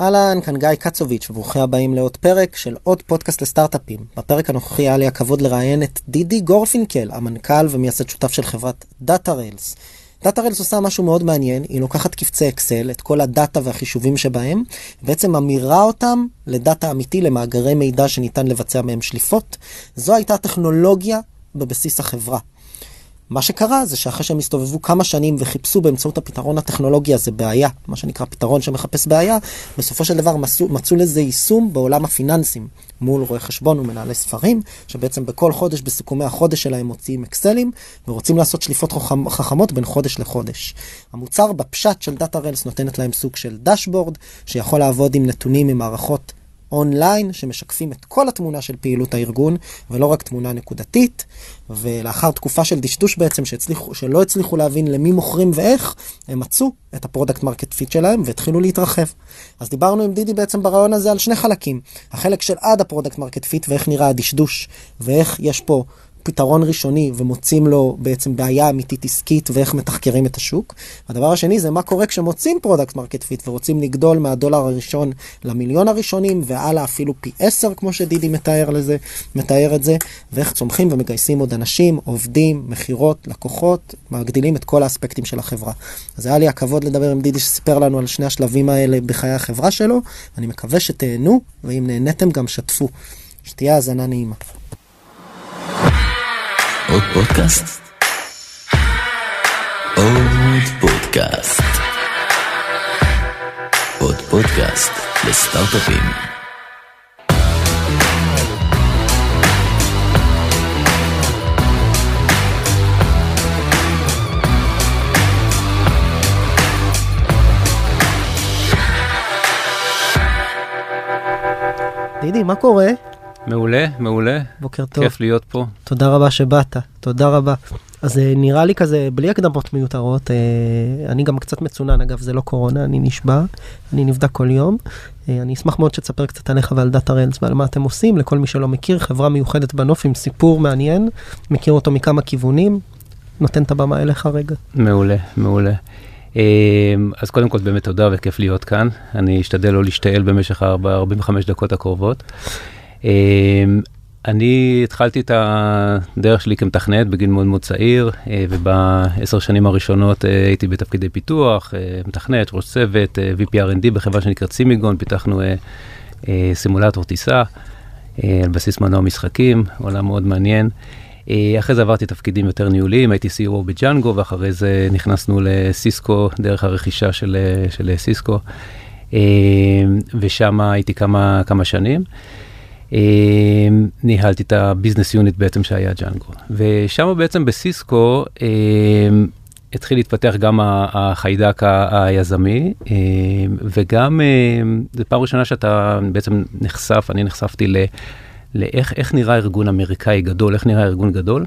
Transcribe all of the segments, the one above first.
אהלן, כאן גיא קצוביץ' וברוכים הבאים לעוד פרק של עוד פודקאסט לסטארט-אפים. בפרק הנוכחי היה לי הכבוד לראיין את דידי גורפינקל, המנכ"ל ומייסד שותף של חברת דאטה ריילס. דאטה ריילס עושה משהו מאוד מעניין, היא לוקחת קבצי אקסל, את כל הדאטה והחישובים שבהם, בעצם ממירה אותם לדאטה אמיתי, למאגרי מידע שניתן לבצע מהם שליפות. זו הייתה טכנולוגיה בבסיס החברה. מה שקרה זה שאחרי שהם הסתובבו כמה שנים וחיפשו באמצעות הפתרון הטכנולוגי הזה בעיה, מה שנקרא פתרון שמחפש בעיה, בסופו של דבר מצאו, מצאו לזה יישום בעולם הפיננסים מול רואי חשבון ומנהלי ספרים, שבעצם בכל חודש בסיכומי החודש שלהם מוציאים אקסלים ורוצים לעשות שליפות חכמ, חכמות בין חודש לחודש. המוצר בפשט של דאטה ריילס נותנת להם סוג של dashboard שיכול לעבוד עם נתונים ממערכות אונליין שמשקפים את כל התמונה של פעילות הארגון ולא רק תמונה נקודתית ולאחר תקופה של דשדוש בעצם שהצליחו, שלא הצליחו להבין למי מוכרים ואיך הם מצאו את ה product market fit שלהם והתחילו להתרחב. אז דיברנו עם דידי בעצם ברעיון הזה על שני חלקים החלק של עד ה product market fit ואיך נראה הדשדוש ואיך יש פה פתרון ראשוני ומוצאים לו בעצם בעיה אמיתית עסקית ואיך מתחקרים את השוק. הדבר השני זה מה קורה כשמוצאים product market fit ורוצים לגדול מהדולר הראשון למיליון הראשונים והלאה אפילו פי 10 כמו שדידי מתאר לזה, מתאר את זה, ואיך צומחים ומגייסים עוד אנשים, עובדים, מכירות, לקוחות, מגדילים את כל האספקטים של החברה. אז היה לי הכבוד לדבר עם דידי שסיפר לנו על שני השלבים האלה בחיי החברה שלו, אני מקווה שתהנו, ואם נהניתם גם שתפו. שתהיה האזנה נעימה. עוד פודקאסט? עוד פודקאסט. עוד פודקאסט לסטארט-אפים. דידי, מה קורה? מעולה, מעולה. בוקר טוב. כיף להיות פה. תודה רבה שבאת, תודה רבה. אז אה, נראה לי כזה, בלי הקדמות מיותרות, אה, אני גם קצת מצונן, אגב, זה לא קורונה, אני נשבע, אני נבדק כל יום. אה, אני אשמח מאוד שתספר קצת עליך ועל דאטה ריילס ועל מה אתם עושים, לכל מי שלא מכיר, חברה מיוחדת בנוף עם סיפור מעניין, מכיר אותו מכמה כיוונים, נותן את הבמה אליך רגע. מעולה, מעולה. אז קודם כל באמת תודה וכיף להיות כאן. אני אשתדל לא להשתעל במשך 45 דקות הקרובות. אמ, אני התחלתי את הדרך שלי כמתכנת בגיל מאוד מאוד צעיר, אה, ובעשר שנים הראשונות אה, הייתי בתפקידי פיתוח, אה, מתכנת, ראש צוות, VP R&D בחברה שנקראת סימיגון, פיתחנו סימולטור טיסה על בסיס מנוע משחקים, עולם מאוד מעניין. אחרי זה עברתי תפקידים יותר ניהוליים, הייתי CEO בג'אנגו, ואחרי זה נכנסנו לסיסקו דרך הרכישה של, של סיסקו, ושם הייתי כמה, כמה שנים. אמ, ניהלתי את הביזנס יוניט בעצם שהיה ג'אנגו. ושם בעצם בסיסקו אמ, התחיל להתפתח גם החיידק היזמי, אמ, וגם זו פעם ראשונה שאתה בעצם נחשף, אני נחשפתי ל... לאיך איך נראה ארגון אמריקאי גדול, איך נראה ארגון גדול.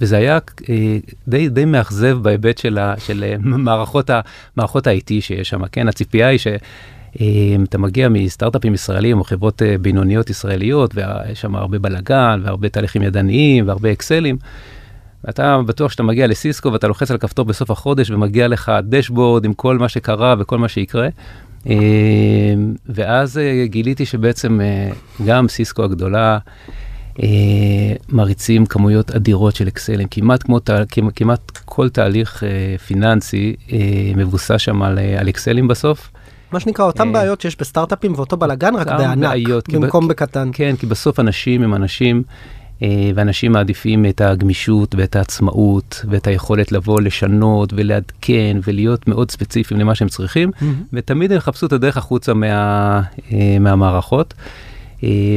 וזה היה אה, די, די מאכזב בהיבט של, ה, של מערכות, ה, מערכות ה-IT שיש שם, כן? הציפייה היא ש... אתה מגיע מסטארט-אפים ישראלים או חברות אה, בינוניות ישראליות ויש שם הרבה בלאגן והרבה תהליכים ידניים והרבה אקסלים. אתה בטוח שאתה מגיע לסיסקו ואתה לוחץ על כפתור בסוף החודש ומגיע לך דשבורד עם כל מה שקרה וכל מה שיקרה. אה, ואז אה, גיליתי שבעצם גם סיסקו הגדולה מריצים כמויות אדירות של אקסלים, כמעט כמו, כמעט כל תהליך פיננסי מבוסס שם על, על אקסלים בסוף. מה שנקרא אותם אה, בעיות שיש בסטארט-אפים ואותו בלאגן רק בענק במקום בקטן. כן כי בסוף אנשים הם אנשים אה, ואנשים מעדיפים את הגמישות ואת העצמאות ואת היכולת לבוא לשנות ולעדכן ולהיות מאוד ספציפיים למה שהם צריכים ותמיד הם יחפשו את הדרך החוצה מה, אה, מהמערכות.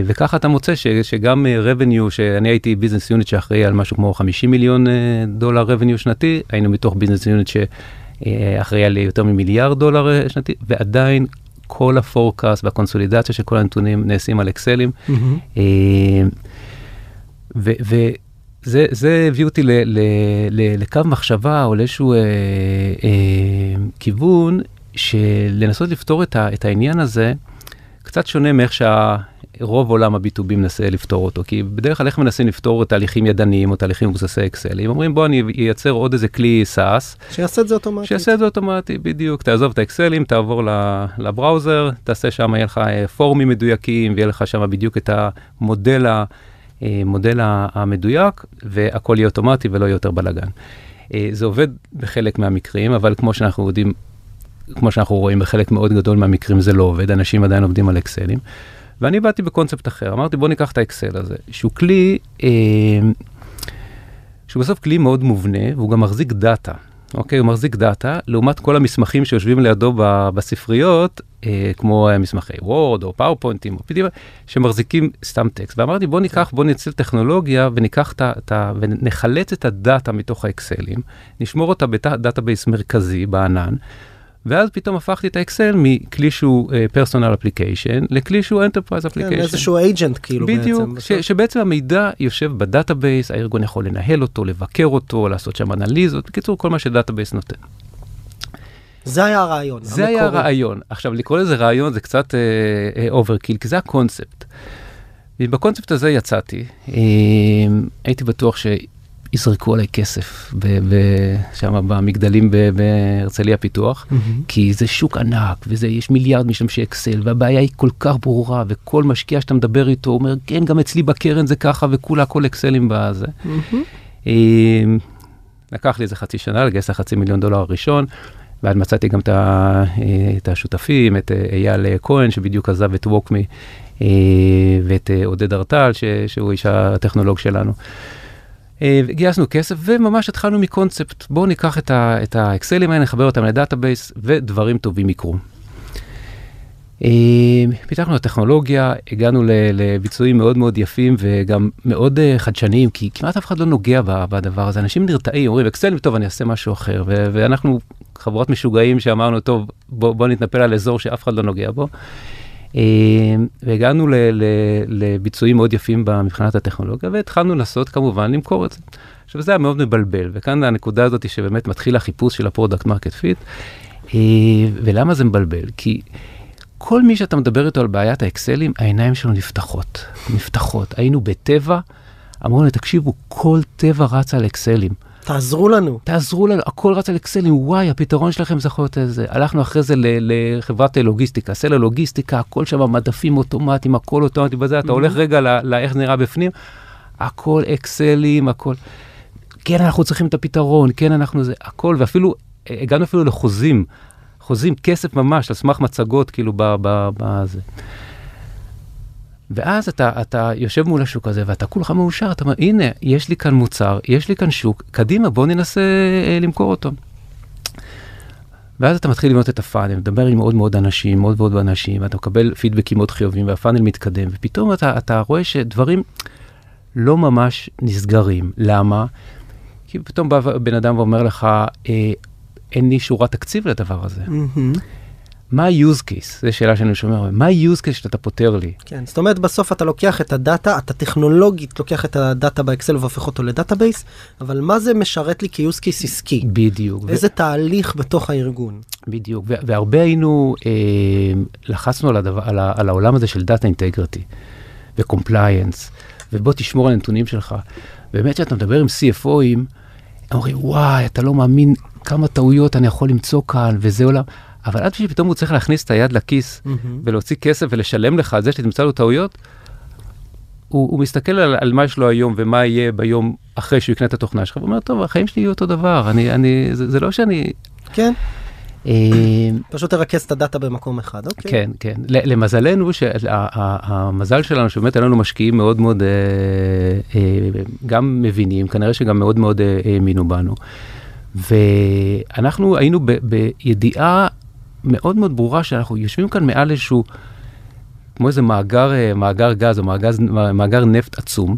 וככה אתה מוצא ש, שגם revenue שאני הייתי business unit שאחראי על משהו כמו 50 מיליון דולר revenue שנתי היינו מתוך business unit ש... אה, אחראי על יותר ממיליארד דולר אה, שנתי, ועדיין כל ה forecast והקונסולידציה של כל הנתונים נעשים על אקסלים. Mm-hmm. וזה הביא אותי ל, ל, ל, לקו מחשבה או לאיזשהו אה, אה, כיוון של לנסות לפתור את, ה, את העניין הזה. קצת שונה מאיך שהרוב עולם ה-B2B מנסה לפתור אותו, כי בדרך כלל איך מנסים לפתור תהליכים ידניים או תהליכים מבוססי אקסל, אם אומרים בוא אני אייצר עוד איזה כלי SaaS, שיעשה את זה אוטומטית. שיעשה את זה אוטומטי, בדיוק, תעזוב את האקסלים, תעבור לבראוזר, תעשה שם, יהיה לך אה, פורומים מדויקים, ויהיה לך שם בדיוק את המודל, ה- אה, המדויק, והכל יהיה אוטומטי ולא יהיה יותר בלאגן. אה, זה עובד בחלק מהמקרים, אבל כמו שאנחנו יודעים, כמו שאנחנו רואים בחלק מאוד גדול מהמקרים זה לא עובד, אנשים עדיין עובדים על אקסלים. ואני באתי בקונספט אחר, אמרתי בוא ניקח את האקסל הזה, שהוא כלי, אה, שהוא בסוף כלי מאוד מובנה, והוא גם מחזיק דאטה. אוקיי, הוא מחזיק דאטה, לעומת כל המסמכים שיושבים לידו בספריות, אה, כמו מסמכי וורד או פאורפוינטים, או PDF, שמחזיקים סתם טקסט. ואמרתי, בוא ניקח, בוא ננצל טכנולוגיה וניקח את ה... ונחלץ את הדאטה מתוך האקסלים, נשמור אותה ב database מרכזי בענן, ואז פתאום הפכתי את האקסל מכלי שהוא personal application לכלי שהוא enterprise כן, application. איזשהו agent כאילו בדיוק, בעצם. ש, שבעצם המידע יושב ב database, הארגון יכול לנהל אותו, לבקר אותו, לעשות שם אנליזות, בקיצור כל מה ש database נותן. זה היה הרעיון. זה היה המקורי. הרעיון. עכשיו לקרוא לזה רעיון זה קצת overkill, כי זה הקונספט. ובקונספט הזה יצאתי, אה, הייתי בטוח שיזרקו עליי כסף שם במגדלים בהרצליה פיתוח, מהמם. כי זה שוק ענק, ויש מיליארד משתמשי אקסל, והבעיה היא כל כך ברורה, וכל משקיע שאתה מדבר איתו אומר, כן, גם אצלי בקרן זה ככה, וכולה הכל אקסלים בזה. מהמם. אה, לקח לי איזה חצי שנה לגייס את החצי מיליון דולר הראשון, ואז מצאתי גם את, השותפים, את אה, אייל אה, כהן שבדיוק עזב את ווקמי, אה, ואת עודד ארטל שהוא איש הטכנולוגיה שלנו. אה, גייסנו כסף וממש התחלנו מקונספט, בואו ניקח את, את האקסלים האלה, נחבר אותם ל database ודברים טובים יקרו. אה, פיתחנו הטכנולוגיה, הגענו לביצועים מאוד מאוד יפים וגם מאוד אה, חדשניים, כי כמעט אף אחד לא נוגע בדבר הזה. אנשים נרתעים, אומרים, אקסל, טוב, אני אעשה משהו אחר. ואנחנו חבורת משוגעים שאמרנו, טוב, בוא, בוא נתנפל על אזור שאף אחד לא נוגע בו. אה, והגענו לביצועים מאוד יפים מבחינת הטכנולוגיה, והתחלנו לעשות, כמובן, למכור את זה. עכשיו, זה היה מאוד מבלבל, וכאן הנקודה הזאת שבאמת מתחיל החיפוש של ה product market fit. ולמה זה מבלבל? כי כל מי שאתה מדבר איתו על בעיית האקסלים, העיניים שלו נפתחות, נפתחות. היינו בטבע, אמרו לי, תקשיבו, כל טבע רץ על אקסלים. תעזרו לנו. תעזרו לנו, הכל רץ על אקסלים, וואי, הפתרון שלכם זה יכול להיות איזה. הלכנו אחרי זה לחברת לוגיסטיקה, סלע לוגיסטיקה, הכל שם מדפים אוטומטיים, הכל אוטומטי בזה, אתה הולך רגע לאיך זה נראה בפנים, הכל אקסלים, הכל. כן, אנחנו צריכים את הפתרון, כן, אנחנו זה, הכל, ואפילו, הגענו אפילו לחוזים, חוזים, כסף ממש, על סמך מצגות, כאילו, ב- ב- בזה. ואז אתה, אתה יושב מול השוק הזה ואתה כולך מאושר, אתה אומר, הנה, יש לי כאן מוצר, יש לי כאן שוק, קדימה, בוא ננסה אה, למכור אותו. ואז אתה מתחיל לבנות את הפאנל, מדבר עם מאוד מאוד אנשים, מאוד מאוד אנשים, ואתה מקבל פידבקים מאוד חיוביים, והפאנל מתקדם, ופתאום אתה, אתה רואה שדברים לא ממש נסגרים. למה? כי פתאום בא בן אדם ואומר לך, אה, אין לי שורת תקציב לדבר הזה. מהמם. מה ה-use case? זו שאלה שאני שומע, מה ה-use case שאתה פותר לי? כן, זאת אומרת בסוף אתה לוקח את הדאטה, אתה טכנולוגית לוקח את הדאטה באקסל והופך אותו ל-database, אבל מה זה משרת לי כ-use case עסקי? בדיוק. ו- איזה תהליך בתוך הארגון? בדיוק, ו- והרבה היינו, אה, לחצנו על, הדבר, על, ה- על העולם הזה של data integrity ו-compliance, ובוא תשמור על הנתונים שלך. באמת כשאתה מדבר עם CFO ים, הם אומרים, וואי, אתה לא מאמין כמה טעויות אני יכול למצוא כאן, וזה עולם. אבל עד שפתאום הוא צריך להכניס את היד לכיס מהמם. ולהוציא כסף ולשלם לך על זה שתמצא לו טעויות, הוא, הוא מסתכל על, על מה יש לו היום ומה יהיה ביום אחרי שהוא יקנה את התוכנה שלך, והוא אומר, טוב, החיים שלי יהיו אותו דבר, אני, אני, זה, זה לא שאני... כן, אה, פשוט תרכז את הדאטה במקום אחד, אוקיי. כן, כן. למזלנו, שהמזל שלנו שבאמת היו לנו משקיעים מאוד מאוד, אה, אה, גם מבינים, כנראה שגם מאוד מאוד האמינו בנו. ואנחנו היינו בידיעה מאוד מאוד ברורה שאנחנו יושבים כאן מעל איזשהו, כמו איזה מאגר, אה, מאגר גז או מאגר, מאגר נפט עצום,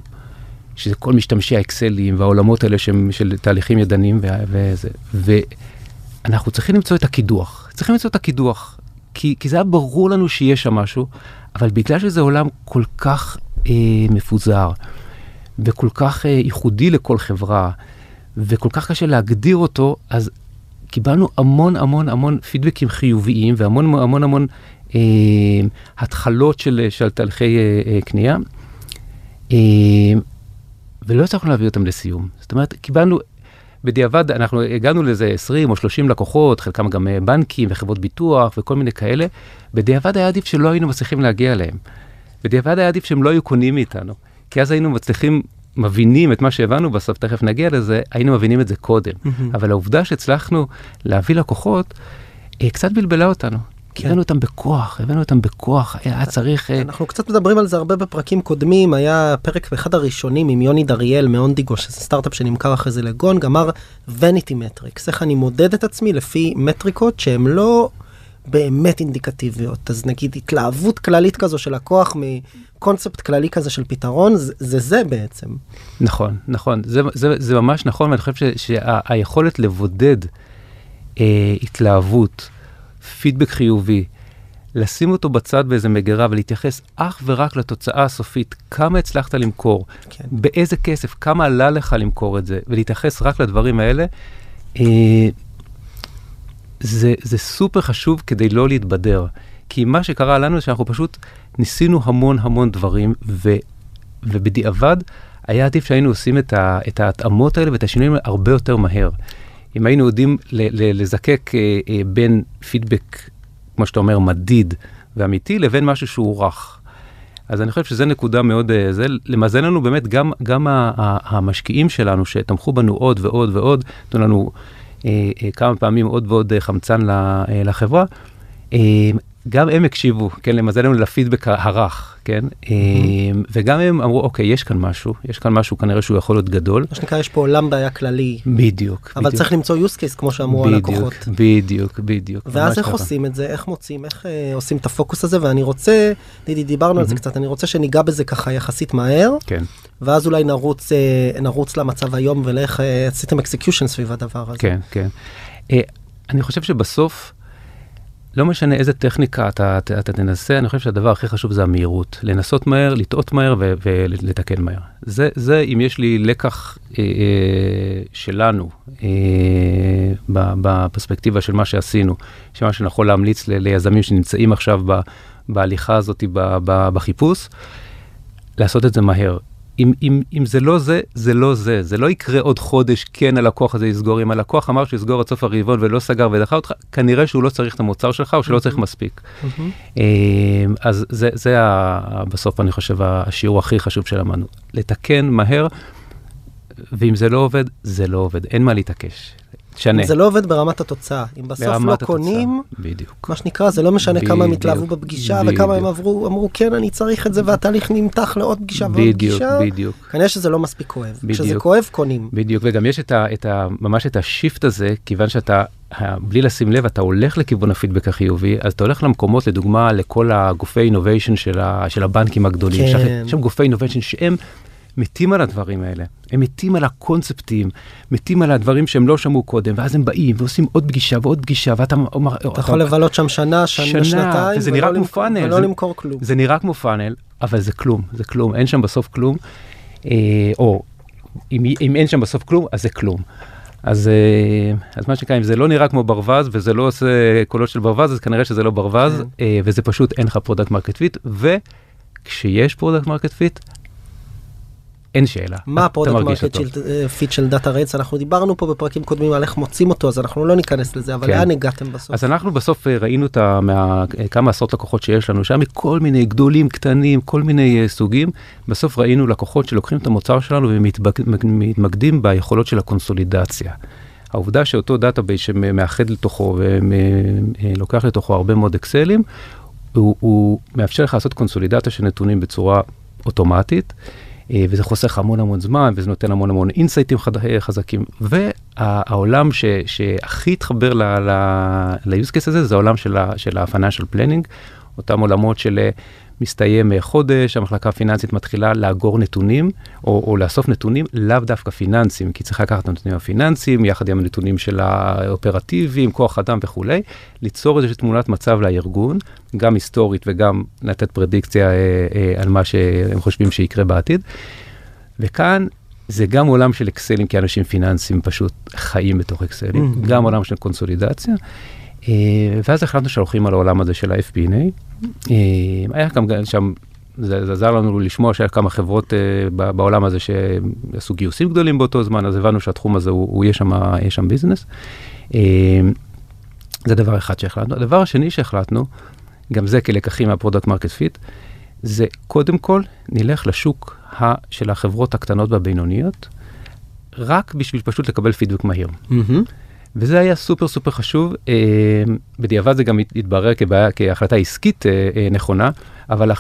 שזה כל משתמשי האקסלים והעולמות האלה שהם של תהליכים ידניים וה- וזה. ואנחנו צריכים למצוא את הקידוח. צריכים למצוא את הקידוח. כי, כי זה היה ברור לנו שיש שם משהו, אבל בגלל שזה עולם כל כך אה, מפוזר, וכל כך אה, ייחודי לכל חברה, וכל כך קשה להגדיר אותו, אז קיבלנו המון המון המון פידבקים חיוביים, והמון המון המון אה, התחלות של, של תהליכי אה, אה, קנייה, אה, ולא הצלחנו להביא אותם לסיום. זאת אומרת, קיבלנו, בדיעבד אנחנו הגענו לאיזה 20 או 30 לקוחות, חלקם גם אה, בנקים וחברות ביטוח וכל מיני כאלה, בדיעבד היה עדיף שלא היינו מצליחים להגיע אליהם. בדיעבד היה עדיף שהם לא היו קונים מאיתנו, כי אז היינו מצליחים, מבינים את מה שהבנו בסוף, תכף נגיע לזה, היינו מבינים את זה קודם. אבל העובדה שהצלחנו להביא לקוחות, אה, קצת בלבלה אותנו. כן. הבאנו אותם בכוח, הבאנו אותם בכוח, היה צריך... אה, אנחנו קצת מדברים על זה הרבה בפרקים קודמים, היה פרק באחד הראשונים עם יוני דריאל מאונדיגו, שזה סטארט-אפ שנמכר אחרי זה לגון, גמר וניטי מטריקס, איך אני מודד את עצמי לפי מטריקות שהן לא באמת אינדיקטיביות. אז נגיד התלהבות כללית כזו של לקוח מקונספט כללי כזה של פתרון, זה זה, זה בעצם. נכון, נכון, זה, זה, זה ממש נכון, ואני חושב שה- שהיכולת לבודד אה, התלהבות, פידבק חיובי, לשים אותו בצד באיזה מגירה ולהתייחס אך ורק לתוצאה הסופית, כמה הצלחת למכור, כן. באיזה כסף, כמה עלה לך למכור את זה, ולהתייחס רק לדברים האלה, אה, זה, זה סופר חשוב כדי לא להתבדר. כי מה שקרה לנו זה שאנחנו פשוט ניסינו המון המון דברים, ו, ובדיעבד היה עדיף שהיינו עושים את, ה, את ההתאמות האלה ואת השינויים הרבה יותר מהר. אם היינו יודעים ל, ל, לזקק אה, אה, בין פידבק, כמו שאתה אומר, מדיד ואמיתי, לבין משהו שהוא רך. אז אני חושב שזו נקודה מאוד, אה, זה למזלנו באמת גם, גם ה- ה- המשקיעים שלנו שתמכו בנו עוד ועוד ועוד, נתנו לנו אה, אה, כמה פעמים עוד ועוד אה, חמצן לחברה, גם הם הקשיבו, כן, למזלנו לפידבק הרך, כן, אה, וגם הם אמרו, אוקיי, יש כאן משהו, יש כאן משהו כנראה שהוא יכול להיות גדול. מה שנקרא יש פה עולם בעיה כללי, בדיוק. אבל בדיוק, צריך למצוא use case כמו שאמרו הלקוחות. בדיוק, בדיוק. ואז איך ככה. עושים את זה, איך מוצאים, איך אה, עושים את הפוקוס הזה, ואני רוצה, דידי דיברנו על זה קצת, אני רוצה שניגע בזה ככה יחסית מהר, כן, ואז אולי נרוץ, אה, נרוץ למצב היום ולאיך אה, עשיתם execution סביב הדבר הזה. כן, כן. אה, אני חושב שבסוף, לא משנה איזה טכניקה אתה, אתה, אתה תנסה, אני חושב שהדבר הכי חשוב זה המהירות. לנסות מהר, לטעות מהר ו- ולתקן מהר. זה, זה אם יש לי לקח אה, אה, שלנו, אה, בפרספקטיבה של מה שעשינו, שמה שנכון להמליץ ל- ליזמים שנמצאים עכשיו ב- בהליכה הזאת ב- ב- בחיפוש, לעשות את זה מהר. אם, אם, אם זה לא זה, זה לא זה. זה לא יקרה עוד חודש, כן הלקוח הזה יסגור. אם הלקוח אמר שהוא יסגור עד סוף הרבעון ולא סגר ודחה אותך, כנראה שהוא לא צריך את המוצר שלך או שלא צריך מספיק. מהמם. אה, אז זה, זה ה, בסוף, אני חושב, השיעור הכי חשוב שלמדנו. לתקן מהר, ואם זה לא עובד, זה לא עובד. אין מה להתעקש. תשנה. זה לא עובד ברמת התוצאה, אם בסוף לא ברמת קונים, התוצאה. בדיוק. מה שנקרא, זה לא משנה כמה הם בדיוק, התלהבו בפגישה וכמה הם בדיוק. עברו, אמרו כן אני צריך את זה והתהליך נמתח לעוד פגישה ועוד בדיוק, פגישה, בדיוק. כנראה שזה לא מספיק כואב, כשזה בדיוק. כואב קונים. בדיוק, וגם יש את ה, את ה, ממש את השיפט הזה, כיוון שאתה, ה- בלי לשים לב, אתה הולך לכיוון הפידבק החיובי, אז אתה הולך למקומות, לדוגמה, לכל הגופי אינוביישן של, ה, של הבנקים הגדולים. כן. יש שם גופי אינוביישן שהם מתים על הדברים האלה, הם מתים על הקונספטים, מתים על הדברים שהם לא שמעו קודם, ואז הם באים ועושים עוד פגישה ועוד פגישה, ואתה אומר, אתה יכול לבלות שם שנה, שנה, שנה, שנתיים, וזה ולא נראה כמו פאנל, ולא זה- למכור כלום. זה נראה כמו פאנל, אבל זה כלום, זה כלום, אין שם בסוף כלום. אה, או אם, אם אין שם בסוף כלום, אז זה כלום. אז, אה, אז מה שנקרא, אם זה לא נראה כמו ברווז וזה לא עושה קולות של ברווז, אז כנראה שזה לא ברווז, כן. אה, וזה פשוט אין לך product market fit, וכשיש product market fit, אין שאלה. מה ה-product market אותו. fit של דאטה ריילס אנחנו דיברנו פה בפרקים קודמים על איך מוצאים אותו אז אנחנו לא ניכנס לזה אבל כן. לאן הגעתם בסוף? אז אנחנו בסוף אה, ראינו את אה, כמה עשרות לקוחות שיש לנו, שהיה מכל מיני גדולים, קטנים, כל מיני אה, סוגים. בסוף ראינו לקוחות שלוקחים את המוצר שלנו ומתמקדים ביכולות של הקונסולידציה. העובדה שאותו database שמאחד לתוכו ולוקח לתוכו הרבה מאוד אקסלים, הוא, הוא מאפשר לך לעשות קונסולידציה של נתונים בצורה אוטומטית, אה, וזה חוסך המון המון זמן, וזה נותן המון המון אינסייטים חד- אה, חזקים. והעולם ש, שהכי התחבר ל- ל- ל-use case הזה, זה העולם של ה-financial planning, אותם עולמות של אה, מסתיים אה, חודש, המחלקה הפיננסית מתחילה לאגור נתונים, או, או לאסוף נתונים לאו דווקא פיננסיים, כי צריך לקחת את הנתונים הפיננסיים, יחד עם הנתונים של האופרטיביים, כוח אדם וכולי, ליצור איזושהי תמונת מצב לארגון, גם היסטורית וגם לתת פרדיקציה אה, אה, על מה שהם חושבים שיקרה בעתיד. וכאן זה גם עולם של אקסלים, כי אנשים פיננסיים פשוט חיים בתוך אקסלים, Mhm. גם עולם של קונסולידציה. אה, ואז החלטנו שהולכים על העולם הזה של ה-FP&A. אה, היה גם שם, זה, עזר לנו לשמוע שהיה כמה חברות uh, בעולם הזה שעשו גיוסים גדולים באותו זמן, אז הבנו שהתחום הזה, הוא, הוא יהיה שם, יהיה שם business. זה דבר אחד שהחלטנו. הדבר השני שהחלטנו, גם זה כלקחים מה-product market fit, זה קודם כל נלך לשוק ה, של החברות הקטנות והבינוניות, רק בשביל פשוט לקבל פידבק מהיר. Mm-hmm. וזה היה סופר סופר חשוב, אה, בדיעבד זה גם התברר כבעיה, כהחלטה עסקית אה, אה, נכונה, אבל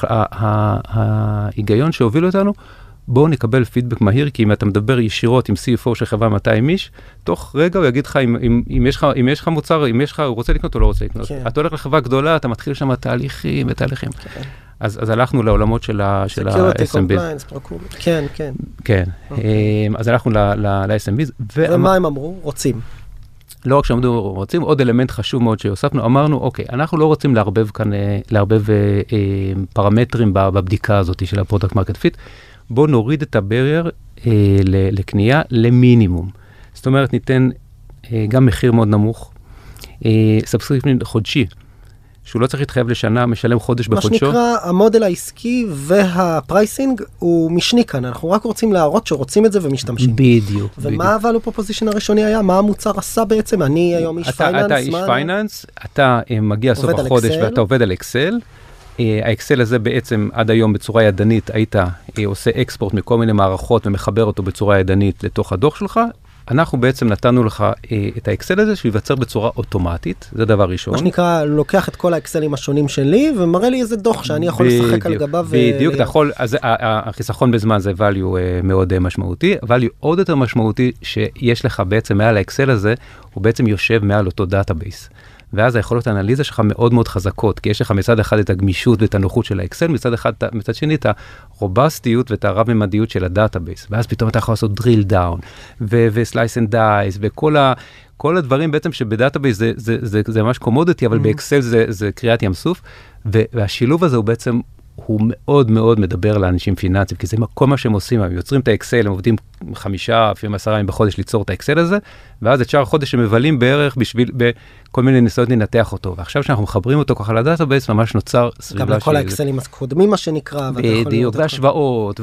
ההיגיון שהוביל אותנו, בואו נקבל פידבק מהיר, כי אם אתה מדבר ישירות עם CFO של חברה 200 איש, תוך רגע הוא יגיד לך אם, אם, אם, יש לך, אם יש לך מוצר, אם יש לך, הוא רוצה לקנות או לא רוצה לקנות. כן. אתה הולך לחברה גדולה, אתה מתחיל שם תהליכים ותהליכים. כן. אז, אז הלכנו לעולמות של ה-SMB. Security, compliance, כן, כן. כן, okay. אוקיי. אז הלכנו ל-SMB. ומה הם אמרו? רוצים. לא רק שעמדו רוצים, עוד אלמנט חשוב מאוד שהוספנו, אמרנו, אוקיי, אנחנו לא רוצים לערבב כאן, אה, לערבב אה, אה, פרמטרים בבדיקה הזאת של ה-product market fit, בואו נוריד את ה-barrier אה, לקנייה למינימום. זאת אומרת, ניתן אה, גם מחיר מאוד נמוך, אה, subscription חודשי. שהוא לא צריך להתחייב לשנה, משלם חודש מה בחודשו. מה שנקרא, המודל העסקי וה-pricing הוא משני כאן, אנחנו רק רוצים להראות שרוצים את זה ומשתמשים. בדיוק. ומה אבל ה-proposition הראשוני היה? מה המוצר עשה בעצם? אני היום איש אתה, finance. אתה איש finance, אתה אה, מגיע סוף החודש ואתה עובד על אקסל. אה, האקסל הזה בעצם עד היום בצורה ידנית היית אה, עושה export מכל מיני מערכות ומחבר אותו בצורה ידנית לתוך הדוח שלך, אנחנו בעצם נתנו לך אה, את האקסל הזה שייווצר בצורה אוטומטית, זה דבר ראשון. מה שנקרא, לוקח את כל האקסלים השונים שלי ומראה לי איזה דוח שאני יכול בדיוק, לשחק על גביו. בדיוק, אתה יכול, אז החיסכון בזמן זה value אה, מאוד אה, משמעותי, value עוד יותר משמעותי שיש לך בעצם מעל האקסל הזה, הוא בעצם יושב מעל אותו database. ואז היכולות האנליזה שלך מאוד מאוד חזקות, כי יש לך מצד אחד את הגמישות ואת הנוחות של האקסל, מצד אחד, מצד שני את הרובסטיות ואת הרב-ממדיות של ה-database, ואז פתאום אתה יכול לעשות drill down ו-slice and dice וכל ה... כל הדברים בעצם שב-database זה, זה, זה, זה ממש commodity, אבל mm-hmm. באקסל זה, זה קריאת ים סוף, והשילוב הזה הוא בעצם הוא מאוד מאוד מדבר לאנשים פיננסיים, כי זה כל מה שהם עושים, הם יוצרים את האקסל, הם עובדים חמישה, אפילו עשרה ימים בחודש ליצור את האקסל הזה, ואז את שאר החודש הם מבלים בערך בשביל, כל מיני ניסיונות לנתח אותו ועכשיו שאנחנו מחברים אותו ככה ל-database ממש נוצר סביבה גם לכל האקסלים הקודמים מה שנקרא בדיוק והשוואות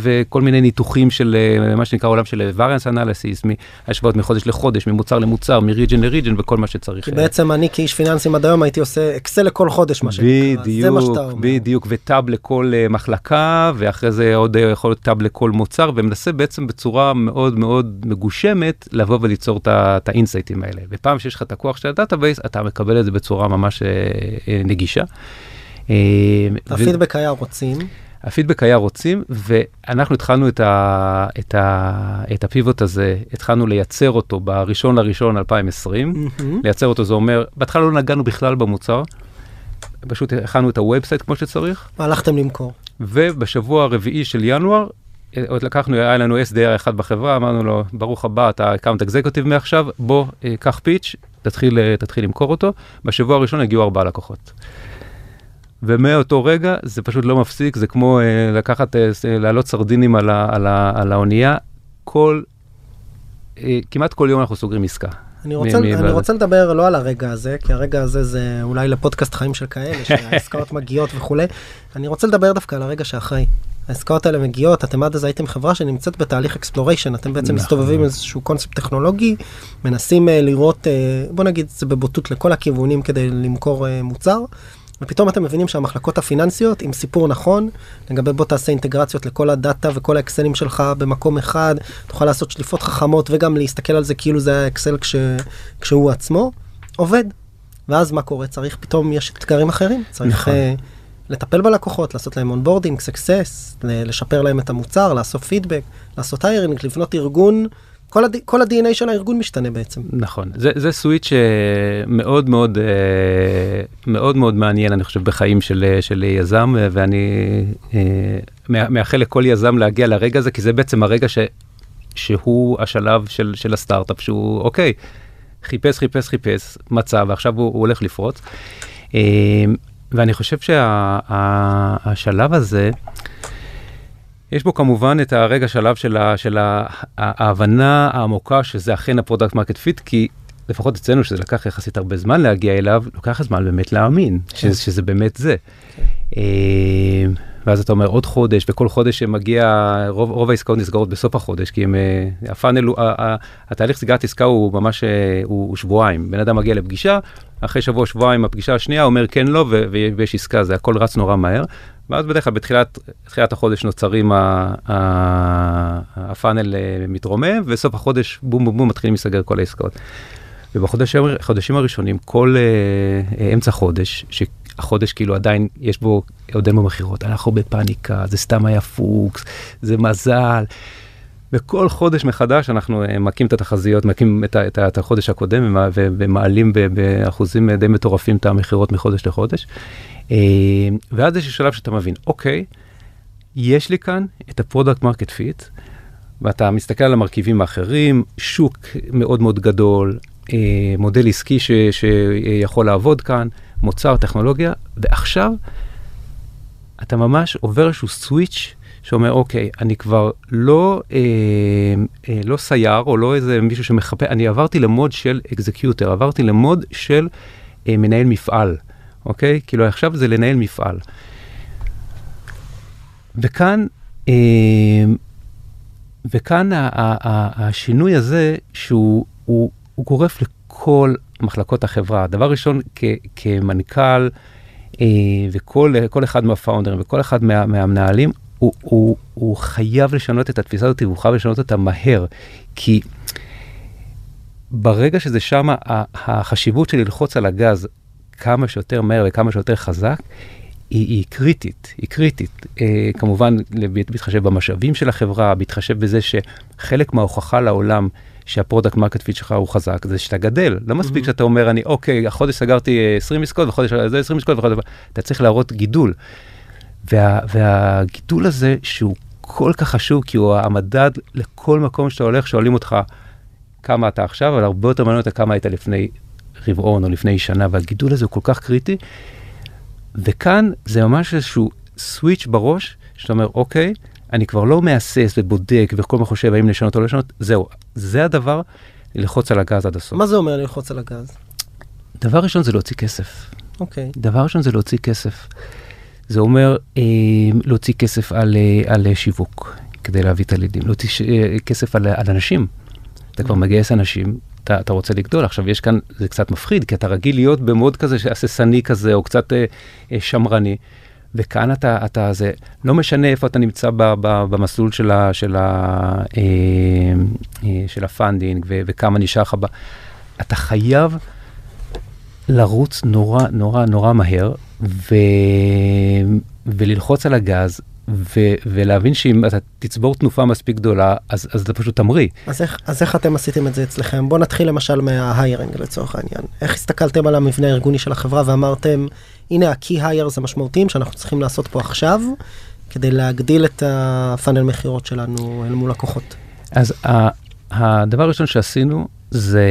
וכל מיני ניתוחים של אה, מה שנקרא עולם של variance analysis מהשוואות מחודש לחודש ממוצר למוצר מ-region ל-region וכל מה שצריך. כי בעצם אני כאיש פיננסים עד היום הייתי עושה אקסל לכל חודש מה שנקרא זה מה שאתה אומר. בדיוק וטאב לכל אה, מחלקה ואחרי זה עוד אה, יכול להיות טאב לכל מוצר ומנסה בעצם בצורה מאוד מאוד מגושמת לבוא וליצור את האינסייטים האלה ופתאום שיש לך את הכוח של ה-database, אתה מקבל את זה בצורה ממש אה, אה, נגישה. אה, הפידבק היה רוצים. הפידבק היה רוצים, ואנחנו התחלנו את, ה, את, ה, את הפיבוט הזה, התחלנו לייצר אותו בראשון לראשון 2020. Mm-hmm. לייצר אותו זה אומר, בהתחלה לא נגענו בכלל במוצר, פשוט הכנו את ה-website כמו שצריך. הלכתם למכור. ובשבוע הרביעי של ינואר, עוד לקחנו, היה לנו SDR אחד בחברה, אמרנו לו, ברוך הבא, אתה account executive מעכשיו, בוא, קח pitch, תתחיל, אה, תתחיל למכור אותו. בשבוע הראשון הגיעו ארבעה לקוחות. ומאותו רגע זה פשוט לא מפסיק, זה כמו אה, לקחת, אה, להעלות סרדינים על, ה, על, ה, על האונייה. כל, אה, כמעט כל יום אנחנו סוגרים עסקה. אני רוצה, מ- אני רוצה לדבר לא על הרגע הזה, כי הרגע הזה זה אולי לפודקאסט חיים של כאלה, שהעסקאות מגיעות וכולי. אני רוצה לדבר דווקא על הרגע שאחרי. העסקאות האלה מגיעות, אתם עד אז הייתם חברה שנמצאת בתהליך exploration, אתם בעצם נכון. מסתובבים איזשהו קונספט טכנולוגי, מנסים אה, לראות, אה, בוא נגיד זה בבוטות לכל הכיוונים כדי למכור אה, מוצר, ופתאום אתם מבינים שהמחלקות הפיננסיות עם סיפור נכון, לגבי בוא תעשה אינטגרציות לכל הדאטה וכל האקסלים שלך במקום אחד, תוכל לעשות שליפות חכמות וגם להסתכל על זה כאילו זה היה אקסל כש, כשהוא עצמו, עובד. ואז מה קורה? צריך, פתאום יש אתגרים אחרים, צריך... נכון. לטפל בלקוחות, לעשות להם onboarding, success, לשפר להם את המוצר, לעשות פידבק, לעשות היירינג, לבנות ארגון. כל, ה-DNA של הארגון משתנה בעצם. נכון, זה, זה סוויץ' מאוד מאוד מאוד מאוד מעניין, אני חושב, בחיים של, של יזם, ואני מאחל לכל יזם להגיע לרגע הזה, כי זה בעצם הרגע ש, שהוא השלב של, של הסטארט-אפ, שהוא אוקיי, חיפש, חיפש, חיפש, מצא, ועכשיו הוא, הוא הולך לפרוץ. ואני חושב שהשלב שה, הזה, יש בו כמובן את הרגע שלב של, ה, של ה, ההבנה העמוקה שזה אכן ה product market fit, כי לפחות אצלנו, שזה לקח יחסית הרבה זמן להגיע אליו, לוקח זמן באמת להאמין כן. שזה, שזה באמת זה. אה, ואז אתה אומר עוד חודש, וכל חודש שמגיע, רוב, רוב העסקאות נסגרות בסוף החודש, כי הם, אה, ה funnel, התהליך סגירת עסקה הוא ממש, אה, הוא, הוא שבועיים. בן אדם מגיע לפגישה, אחרי שבוע, שבועיים, הפגישה השנייה, אומר כן, לא, ו- ויש עסקה, זה הכל רץ נורא מהר. ואז בדרך כלל בתחילת תחילת החודש נוצרים, הפאנל אה, מתרומם, ובסוף החודש, בום בום בום, מתחילים להיסגר כל העסקאות. ובחודשים הראשונים, כל אמצע חודש, שהחודש כאילו עדיין יש בו, עוד אין בו מכירות, אנחנו בפאניקה, זה סתם היה פוקס, זה מזל. וכל חודש מחדש אנחנו אה, מכים את התחזיות, מכים את, את, את החודש הקודם ומעלים באחוזים די מטורפים את המכירות מחודש לחודש. אה, ואז יש שלב שאתה מבין, אוקיי, יש לי כאן את ה product market fit, ואתה מסתכל על המרכיבים האחרים, שוק מאוד מאוד גדול, אה, מודל עסקי ש, שיכול לעבוד כאן, מוצר, טכנולוגיה, ועכשיו אתה ממש עובר איזשהו switch שאומר, אוקיי, אני כבר לא, אה, אה, לא סייר או לא איזה מישהו שמחפש, אני עברתי ל mode של executor, עברתי ל mode של אה, מנהל מפעל, אוקיי? כאילו עכשיו זה לנהל מפעל. וכאן, אה, וכאן השינוי הזה שהוא הוא, הוא גורף לכל מחלקות החברה. דבר ראשון, כ, כמנכ"ל אה, וכל כל אחד מהפאונדרים וכל אחד מה, מהמנהלים, הוא, הוא, הוא חייב לשנות את התפיסה הזאת והוא חייב לשנות אותה מהר. כי ברגע שזה שם, החשיבות של ללחוץ על הגז כמה שיותר מהר וכמה שיותר חזק, היא, היא קריטית, היא קריטית. אה, כמובן, בהתחשב במשאבים של החברה, בהתחשב בזה שחלק מההוכחה לעולם שה product market fit שלך הוא חזק, זה שאתה גדל. לא מספיק שאתה אומר, אני, אוקיי, החודש סגרתי אה, 20 עסקאות, וחודש זה 20 עסקאות, וחודש... אתה צריך להראות גידול. וה, והגידול הזה, שהוא כל כך חשוב, כי הוא המדד לכל מקום שאתה הולך, שואלים אותך כמה אתה עכשיו, אבל הרבה יותר מעניין אותך כמה היית לפני רבעון או לפני שנה, והגידול הזה הוא כל כך קריטי. וכאן זה ממש איזשהו סוויץ' בראש, שאתה אומר, אוקיי, אני כבר לא מהסס ובודק וכל הזמן חושב האם לשנות או לא לשנות, זהו, זה הדבר, ללחוץ על הגז עד הסוף. מה זה אומר ללחוץ על הגז? דבר ראשון זה להוציא כסף. אוקיי. דבר ראשון זה להוציא כסף. זה אומר אה, להוציא כסף על, אה, על שיווק, כדי להביא את הלידים, להוציא ש, אה, כסף על, על אנשים. אתה כבר מגייס אנשים, אתה, אתה רוצה לגדול. עכשיו, יש כאן, זה קצת מפחיד, כי אתה רגיל להיות ב mode כזה, הססני כזה, או קצת אה, אה, שמרני. וכאן אתה, אתה, זה לא משנה איפה אתה נמצא ב, ב, במסלול של, ה, של, ה, אה, אה, של ה funding ו, וכמה נשאר לך, אתה חייב לרוץ נורא נורא נורא מהר ו, וללחוץ על הגז ו, ולהבין שאם אתה תצבור תנופה מספיק גדולה, אז, אז אתה פשוט תמריא. אז איך, אז איך אתם עשיתם את זה אצלכם? בוא נתחיל למשל מההיירינג לצורך העניין. איך הסתכלתם על המבנה הארגוני של החברה ואמרתם, הנה ה-key hires המשמעותיים שאנחנו צריכים לעשות פה עכשיו, כדי להגדיל את הפאנל מכירות שלנו אל מול לקוחות. אז הדבר הראשון שעשינו זה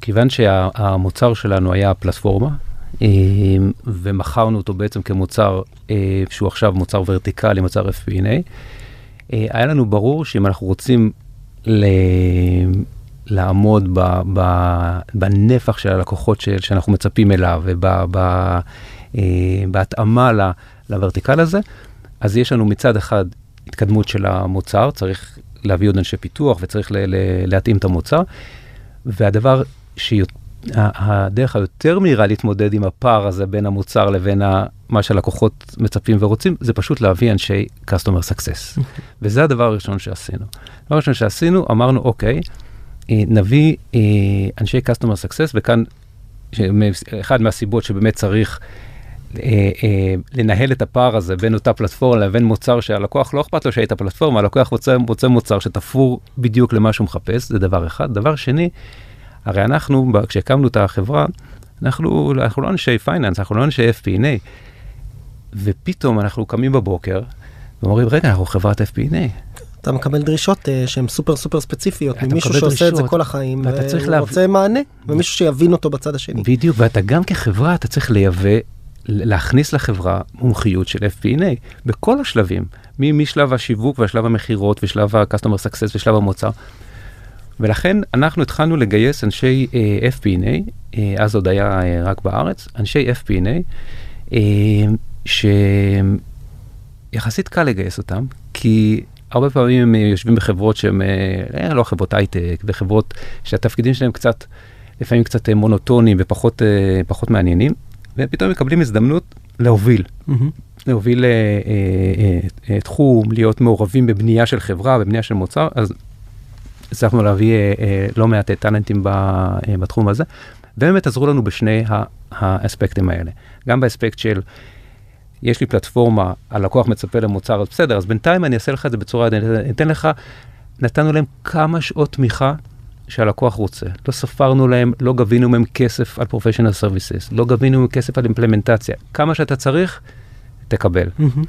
כיוון שהמוצר שלנו היה פלטפורמה אה, ומכרנו אותו בעצם כמוצר אה, שהוא עכשיו מוצר ורטיקלי, מוצר FP&A, אה, היה לנו ברור שאם אנחנו רוצים ל... לעמוד ב, ב, בנפח של הלקוחות של, שאנחנו מצפים אליו ובהתאמה ל, לוורטיקל הזה, אז יש לנו מצד אחד התקדמות של המוצר, צריך להביא עוד אנשי פיתוח וצריך ל, ל, להתאים את המוצר, והדבר שהדרך היותר מהירה להתמודד עם הפער הזה בין המוצר לבין ה, מה שהלקוחות מצפים ורוצים, זה פשוט להביא אנשי customer success. וזה הדבר הראשון שעשינו. הדבר הראשון שעשינו, אמרנו, אוקיי, אה, נביא אה, אנשי customer success, וכאן אחד מהסיבות שבאמת צריך אה, אה, לנהל את הפער הזה בין אותה פלטפורמה לבין מוצר שהלקוח לא אכפת לו שהיית פלטפורמה, הלקוח רוצה, רוצה מוצר שתפור בדיוק למה שהוא מחפש, זה דבר אחד. דבר שני, הרי אנחנו, כשהקמנו את החברה, אנחנו, אנחנו לא אנשי finance, אנחנו לא אנשי FP&A, ופתאום אנחנו קמים בבוקר ואומרים, רגע, אנחנו חברת FP&A. אתה מקבל דרישות אה, שהן סופר סופר ספציפיות ממישהו שעושה את זה דרישות, כל החיים, ואתה צריך להב- רוצה מענה, ומישהו שיבין אותו בצד השני. בדיוק, ואתה גם כחברה, אתה צריך לייבא, להכניס לחברה מומחיות של FP&A בכל השלבים, משלב השיווק והשלב המכירות ושלב ה-customer success ושלב המוצר. ולכן אנחנו התחלנו לגייס אנשי אה, FP&A, אה, אז עוד היה אה, רק בארץ, אנשי FP&A, אה, שיחסית קל לגייס אותם, כי הרבה פעמים הם אה, יושבים בחברות שהן אה, לא חברות הייטק, וחברות שהתפקידים שלהם קצת, לפעמים קצת מונוטונים ופחות אה, פחות מעניינים, ופתאום מקבלים הזדמנות להוביל. מהמם. להוביל אה, אה, אה, תחום, להיות מעורבים בבנייה של חברה, בבנייה של מוצר, אז הצלחנו להביא אה, אה, לא מעט אה, טאלנטים ב, אה, בתחום הזה, ובאמת עזרו לנו בשני האספקטים האלה. גם באספקט של, יש לי פלטפורמה, הלקוח מצפה למוצר, אז בסדר, אז בינתיים אני אעשה לך את זה בצורה, אני אתן לך, נתנו להם כמה שעות תמיכה שהלקוח רוצה. לא ספרנו להם, לא גבינו מהם כסף על professional services, לא גבינו מהם כסף על אימפלמנטציה. כמה שאתה צריך, תקבל. מהמם.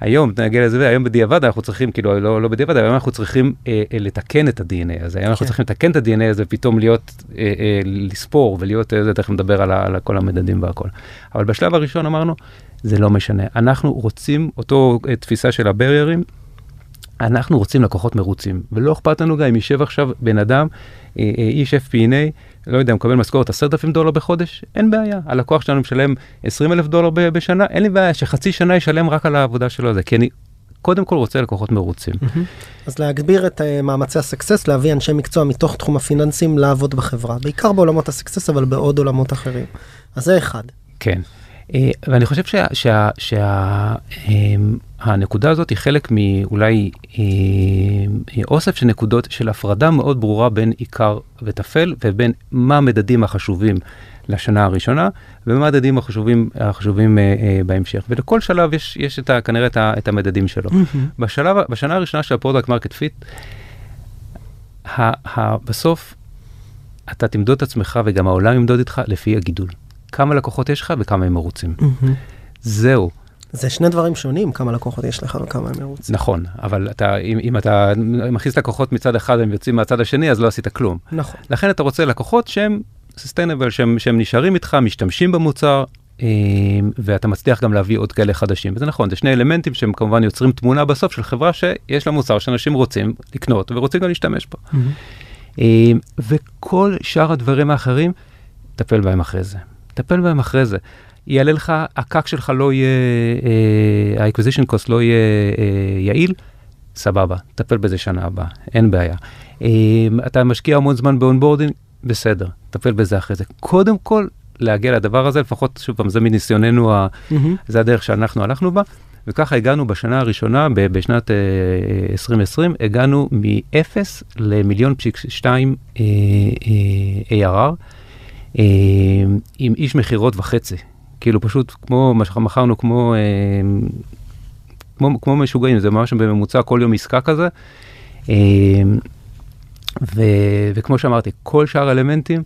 היום, נגיע לזה, היום בדיעבד אנחנו צריכים, כאילו, לא, לא בדיעבד, היום אנחנו צריכים אה, אה, לתקן את ה-DNA הזה, היום אנחנו כן. צריכים לתקן את ה-DNA הזה, פתאום להיות, אה, אה, לספור ולהיות, אה, תכף נדבר על, על כל המדדים והכל. אבל בשלב הראשון אמרנו, זה לא משנה, אנחנו רוצים, אותו אה, תפיסה של הבריירים, אנחנו רוצים לקוחות מרוצים, ולא אכפת לנו גם אם יישב עכשיו בן אדם, אה, אה, איש FP&A, לא יודע, מקבל משכורת 10,000 דולר בחודש, אין בעיה. הלקוח שלנו משלם 20 אלף דולר ב- בשנה, אין לי בעיה שחצי שנה ישלם רק על העבודה שלו הזה, כי אני קודם כל רוצה לקוחות מרוצים. אז להגביר את אה, מאמצי הסקסס, להביא אנשי מקצוע מתוך תחום הפיננסים לעבוד בחברה, בעיקר בעולמות הסקסס, אבל בעוד עולמות אחרים. אז זה אחד. כן. אה, ואני חושב שה, שה, שה, אמ, הנקודה הזאת היא חלק מאולי אה, אוסף של נקודות של הפרדה מאוד ברורה בין עיקר וטפל ובין מה המדדים החשובים לשנה הראשונה ומה המדדים החשובים, החשובים אה, בהמשך. ולכל שלב יש, יש את ה, כנראה את, ה, את המדדים שלו. בשלב, בשנה הראשונה של ה product market fit, בסוף אתה תמדוד את עצמך וגם העולם ימדוד איתך לפי הגידול. כמה לקוחות יש לך וכמה הם מרוצים. זהו, זה שני דברים שונים, כמה לקוחות יש לך וכמה הם מרוצים. נכון, אבל אתה, אם, אם אתה מכניס לקוחות מצד אחד והם יוצאים מהצד השני, אז לא עשית כלום. נכון. לכן אתה רוצה לקוחות שהם sustainable, שהם, שהם נשארים איתך, משתמשים במוצר, אה, ואתה מצליח גם להביא עוד כאלה חדשים. וזה נכון, זה שני אלמנטים שהם כמובן יוצרים תמונה בסוף של חברה שיש לה מוצר שאנשים רוצים לקנות ורוצים גם להשתמש בו. אה, וכל שאר הדברים האחרים, טפל בהם אחרי זה. טפל בהם אחרי זה. יעלה לך, הקק שלך לא יהיה, אה, ה-acquisition cost לא יהיה אה, יעיל, סבבה, טפל בזה שנה הבאה, אין בעיה. אה, אתה משקיע המון זמן ב onboarding, בסדר, טפל בזה אחרי זה. קודם כל, להגיע לדבר הזה, לפחות, שוב פעם, זה מניסיוננו, מהמם. זה הדרך שאנחנו הלכנו בה, וככה הגענו בשנה הראשונה, בשנת אה, 2020, הגענו מ-0 למיליון פסיק 2 אה, אה, ARR, עם איש מכירות וחצי. כאילו פשוט כמו, מה שמכרנו כמו, אה, כמו, כמו משוגעים, זה ממש בממוצע כל יום עסקה כזה. אה, ו, וכמו שאמרתי, כל שאר האלמנטים,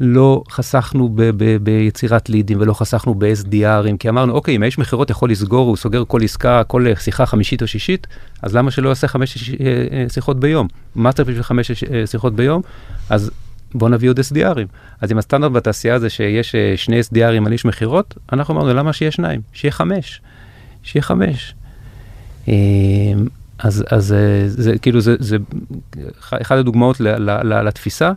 לא חסכנו ב- ב- ביצירת לידים ולא חסכנו ב-SDRים, כי אמרנו, אוקיי, אם האיש מכירות יכול לסגור, הוא סוגר כל עסקה, כל אה, שיחה חמישית או שישית, אז למה שלא יעשה חמש אה, אה, שיחות ביום? מה צריך בשביל חמש אה, שיחות ביום? אז בוא נביא עוד SDRים. אז אם הסטנדרט בתעשייה זה שיש אה, שני SDRים על איש מכירות, אנחנו אמרנו, למה שיהיה שניים? שיהיה חמש. שיהיה חמש. אה, אז, אז אה, זה כאילו, זה, זה אחת הדוגמאות ל- ל- ל- לתפיסה.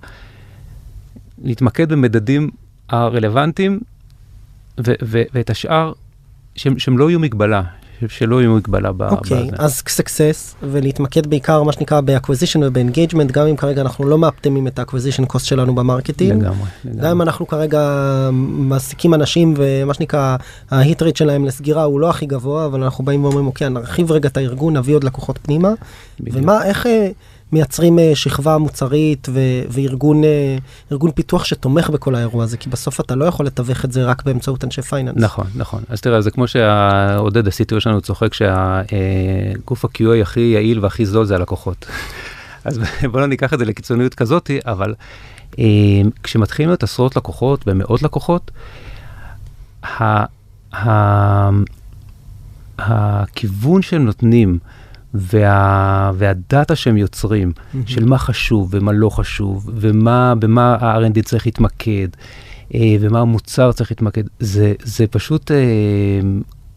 להתמקד במדדים הרלוונטיים ו- ו- ואת השאר שהם, שהם לא יהיו מגבלה, שלא יהיו מגבלה ב... אוקיי, בזה. אז סקסס, ולהתמקד בעיקר מה שנקרא ב acquisition וב engagement, גם אם כרגע אנחנו לא מאפטמים את ה acquisition cost שלנו ב marketing. לגמרי, לגמרי. גם אם אנחנו כרגע מעסיקים אנשים ומה שנקרא ההיט רייט שלהם לסגירה הוא לא הכי גבוה אבל אנחנו באים ואומרים אוקיי נרחיב רגע את הארגון נביא עוד לקוחות פנימה בדיוק. ומה איך אה, מייצרים אה, שכבה מוצרית ו- וארגון אה, פיתוח שתומך בכל האירוע הזה כי בסוף אתה לא יכול לתווך את זה רק באמצעות אנשי פייננס. נכון, נכון. אז תראה, זה כמו שעודד ה-CTO שלנו צוחק שהגוף ה-QA הכי יעיל והכי זול זה הלקוחות. אז בוא לא ניקח את זה לקיצוניות כזאתי, אבל אה, כשמתחילים להיות עשרות לקוחות ומאות לקוחות, ה- ה- הכיוון שהם נותנים וה, והדאטה שהם יוצרים של מה חשוב ומה לא חשוב ומה במה ה-R&D צריך להתמקד אה, ומה המוצר צריך להתמקד זה זה פשוט אה,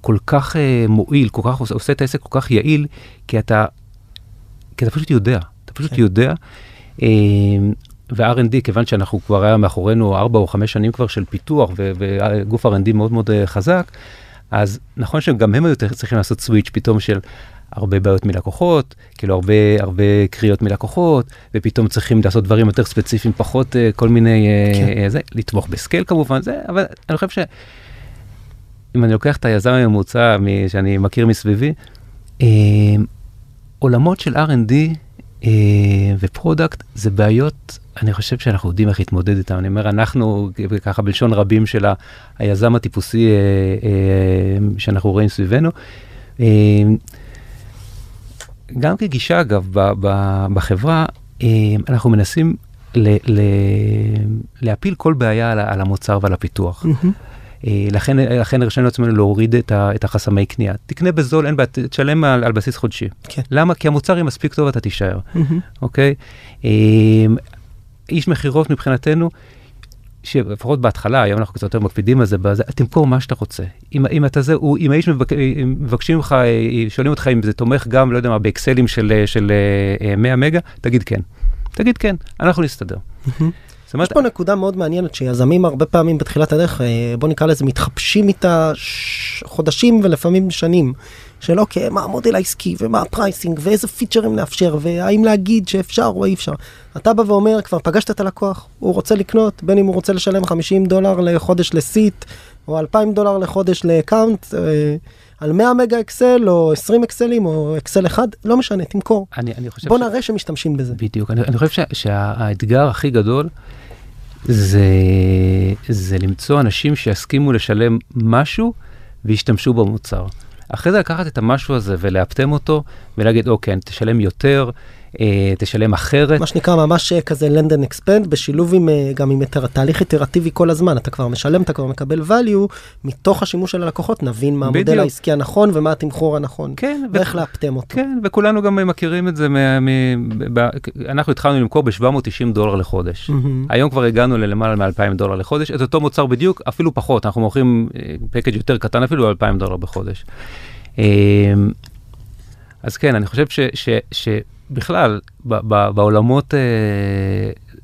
כל כך אה, מועיל כל כך עושה, עושה את העסק כל כך יעיל כי אתה כי אתה פשוט יודע אתה פשוט כן. יודע ו-R&D, כיוון שאנחנו כבר היה מאחורינו 4 או 5 שנים כבר של פיתוח ו- וגוף R&D מאוד מאוד חזק, אז נכון שגם הם היו צריכים לעשות סוויץ' פתאום של הרבה בעיות מלקוחות, כאילו הרבה הרבה קריאות מלקוחות, ופתאום צריכים לעשות דברים יותר ספציפיים, פחות uh, כל מיני, uh, כן. uh, זה, לתמוך בסקייל כמובן, זה, אבל אני חושב שאם אני לוקח את היזם הממוצע שאני מכיר מסביבי, אה, עולמות של R&D אה, ו product זה בעיות, אני חושב שאנחנו יודעים איך להתמודד איתם. אני אומר, אנחנו, ככה בלשון רבים של היזם הטיפוסי אה, אה, שאנחנו רואים סביבנו, אה, גם כגישה אגב ב, ב, בחברה, אה, אנחנו מנסים ל, ל, להפיל כל בעיה על, על המוצר ועל הפיתוח. Mm-hmm. לכן, לכן הרשינו לעצמנו להוריד את, ה, את החסמי קנייה. תקנה בזול, אין בעיה, תשלם על, על בסיס חודשי. כן. למה? כי המוצר יהיה מספיק טוב, אתה תישאר, mm-hmm. אוקיי? אה, איש מכירות מבחינתנו, שלפחות בהתחלה, היום אנחנו קצת יותר מקפידים על זה, בזה, תמכור מה שאתה רוצה. אם, אם אתה זה, הוא, אם האיש מבק, מבקשים לך, שואלים אותך אם זה תומך גם, לא יודע מה, באקסלים של, של 100 אה, מגה, תגיד כן. תגיד כן, אנחנו נסתדר. יש פה נקודה מאוד מעניינת שיזמים הרבה פעמים בתחילת הדרך, אה, בוא נקרא לזה, מתחבטים איתה חודשים ולפעמים שנים. של אוקיי, מה המודל העסקי ומה ה pricing ואיזה פיצ'רים לאפשר והאם להגיד שאפשר או אי אפשר. אתה בא ואומר, כבר פגשת את הלקוח, הוא רוצה לקנות, בין אם הוא רוצה לשלם 50 דולר לחודש ל seat או 2,000 דולר לחודש ל account. אה, על 100 מגה אקסל או 20 אקסלים או אקסל אחד, לא משנה, תמכור. אני, אני חושב בוא ש... נראה שמשתמשים בזה. בדיוק, אני, אני חושב שה, שהאתגר הכי גדול זה, זה למצוא אנשים שיסכימו לשלם משהו וישתמשו במוצר. אחרי זה לקחת את המשהו הזה ולאפטם אותו ולהגיד, אוקיי, תשלם יותר, תשלם אחרת. מה שנקרא ממש כזה lend and expand בשילוב עם אה, גם עם תהליך איטרטיבי כל הזמן אתה כבר משלם אתה כבר מקבל value מתוך השימוש של הלקוחות נבין מה המודל העסקי הנכון ומה התמחור הנכון כן, ואיך ו... לאפטם אותו. כן וכולנו גם מכירים את זה מ... מ... ב... אנחנו התחלנו למכור ב-790 דולר לחודש mm-hmm. היום כבר הגענו ללמעלה מ-2,000 דולר לחודש את אותו מוצר בדיוק אפילו פחות אנחנו מוכרים פקאג' יותר קטן אפילו 2,000 דולר בחודש. אה, אז כן אני חושב ש... ש... ש... בכלל, ב- ב- בעולמות, אה,